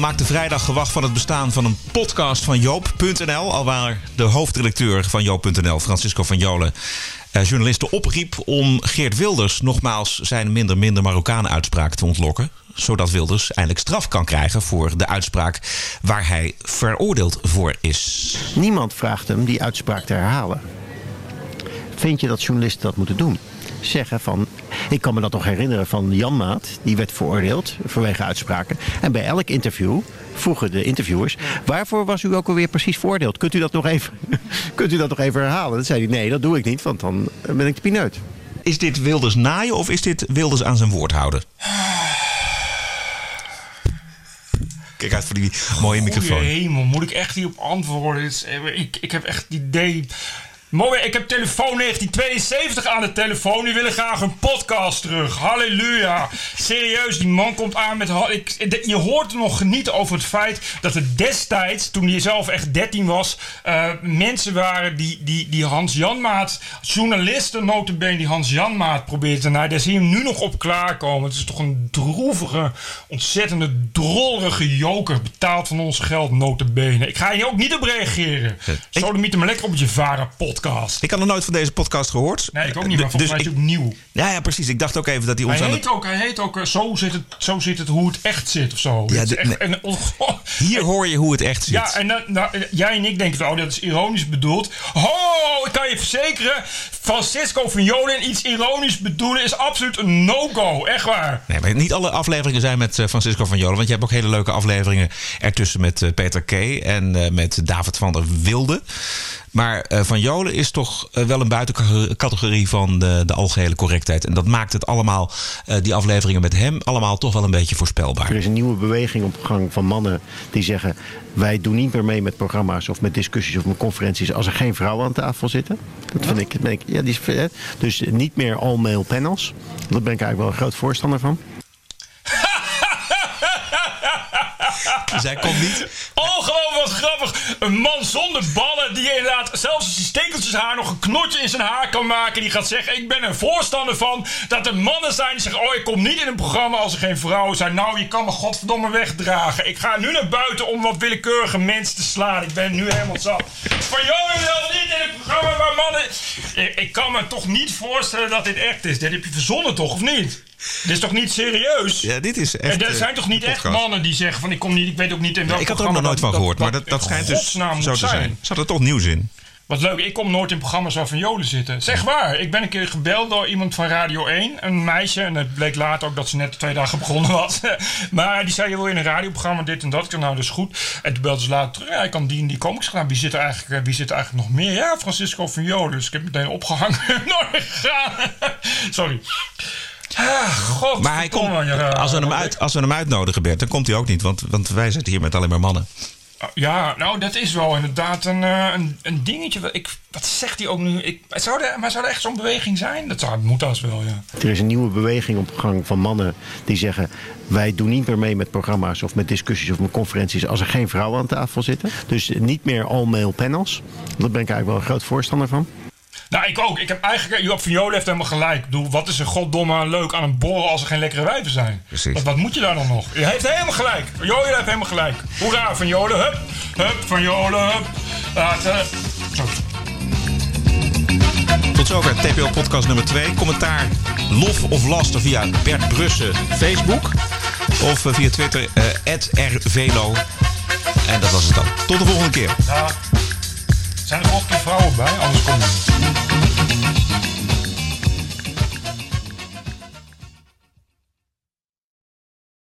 maakte vrijdag gewacht van het bestaan van een podcast van Joop.nl. Alwaar de hoofdredacteur van Joop.nl, Francisco van Jolen, eh, journalisten opriep om Geert Wilders nogmaals zijn minder minder Marokkanen uitspraak te ontlokken. Zodat Wilders eindelijk straf kan krijgen voor de uitspraak waar hij veroordeeld voor is. Niemand vraagt hem die uitspraak te herhalen. Vind je dat journalisten dat moeten doen? Zeggen van, ik kan me dat nog herinneren van Jan Maat, die werd veroordeeld vanwege uitspraken. En bij elk interview vroegen de interviewers, waarvoor was u ook alweer precies veroordeeld? Kunt u dat nog even, kunt u dat nog even herhalen? Dan zei hij, nee, dat doe ik niet, want dan ben ik de pineut. Is dit Wilders naaien of is dit Wilders aan zijn woord houden? Kijk uit voor die mooie microfoon. Goeie hemel, moet ik echt hierop antwoorden? Ik, ik heb echt het idee... Mooi, ik heb telefoon 1972 aan de telefoon. Die willen graag een podcast terug. Halleluja. Serieus, die man komt aan met... Ik, de- je hoort er nog genieten over het feit dat er destijds, toen hij zelf echt 13 was... eh, mensen waren die, die, die Hans Janmaat... Journalisten notabene die Hans Janmaat probeerden te naaien. Daar zie je hem nu nog op klaarkomen. Het is toch een droevige, ontzettende, drollerige joker. Betaald van ons geld, notabene. Ik ga hier ook niet op reageren. Sodemiet hem lekker op je Ik had nog nooit van deze podcast gehoord. Nee, ik ook niet, maar Dus volgens mij is ook nieuw. Ja, ja, precies. Ik dacht ook even dat hij ons Hij aan heet het... ook, hij heet ook eh, zo, zit het, zo zit het hoe het echt zit of zo. Ja, Het echt, nee. en, oh, Hier hoor je hoe het echt zit. Ja, en dan, nou, eh, jij en ik denken, oh, dat is ironisch bedoeld. Oh, ik kan je verzekeren, Francisco van Jolen iets ironisch bedoelen is absoluut een no-go. Echt waar. Nee, maar niet alle afleveringen zijn met eh, Francisco van Jolen. Want je hebt ook hele leuke afleveringen ertussen met eh, Peter K. en eh, met David van der Wilde. Maar eh, Van Jolen is toch wel een buitencategorie van de, de algehele correctheid. En dat maakt het allemaal, eh, die afleveringen met hem, allemaal toch wel een beetje voorspelbaar. Er is een nieuwe beweging op gang van mannen die zeggen... wij doen niet meer mee met programma's of met discussies of met conferenties... als er geen vrouwen aan tafel zitten. Dat vind ik, ben ik ja, die is, eh, dus niet meer all-male panels. Daar ben ik eigenlijk wel een groot voorstander van. Zij komt niet. Wat grappig. Een man zonder ballen die inderdaad zelfs als hij stekeltjes haar nog een knotje in zijn haar kan maken. Die gaat zeggen, ik ben er voorstander van dat er mannen zijn die zeggen... oh, ik kom niet in een programma als er geen vrouwen zijn. Nou, je kan me godverdomme wegdragen. Ik ga nu naar buiten om wat willekeurige mensen te slaan. Ik ben nu helemaal zat. Van jou wil niet in een programma waar mannen... Ik, ik kan me toch niet voorstellen dat dit echt is. Dit heb je verzonnen toch, of niet? Dit is toch niet serieus? Ja, dit is echt. En er eh, zijn toch niet echt mannen die zeggen van ik kom niet, ik weet ook niet in welk Ik had er ook nog programma nooit van gehoord, maar dat, dat schijnt dus zo te zijn. Zat er toch nieuws in? Wat leuk, ik kom nooit in programma's waar van Joden zitten. Zeg waar, ik ben een keer gebeld door iemand van Radio 1, een meisje. En het bleek later ook dat ze net twee dagen begonnen was. maar die zei, je wil in een radioprogramma dit en dat. Ik zei, nou, dat is goed. En toen belde ze later terug, ja, ik kan die en die comics gedaan. Wie zit er eigenlijk, eh, wie zit er eigenlijk nog meer? Ja, Francisco van Joden. Dus ik heb meteen opgehangen en nooit gegaan. Sorry. Ah, god. Maar hij komt, als, we hem uit, als we hem uitnodigen, Bert, dan komt hij ook niet. Want, want wij zitten hier met alleen maar mannen. Ja, nou, dat is wel inderdaad een, eh, een, dingetje. Ik, wat zegt hij ook nu? Ik, zou er, maar zou er echt zo'n beweging zijn? Dat zou, moet als wel, ja. Er is een nieuwe beweging op gang van mannen die zeggen... wij doen niet meer mee met programma's of met discussies of met conferenties... als er geen vrouwen aan tafel zitten. Dus niet meer all-male panels. Daar ben ik eigenlijk wel een groot voorstander van. Nou, ik ook. Ik heb eigenlijk, Joop van Jolen heeft helemaal gelijk. Ik bedoel, wat is er goddomme leuk aan een borrel als er geen lekkere wijven zijn? Precies. Wat, wat moet je daar dan nog? Je heeft helemaal gelijk. Jolen heeft helemaal gelijk. Hoera, van Jolen, hup. Hup, van Jolen, hup. Laten. Zo. Tot zover TPO podcast nummer 2. Commentaar, lof of laster via Bert Brussen Facebook. Of eh, via Twitter, eh @rvelo. En dat was het dan. Tot de volgende keer. Ja. Zijn er nog een keer vrouwen bij? Anders kom je.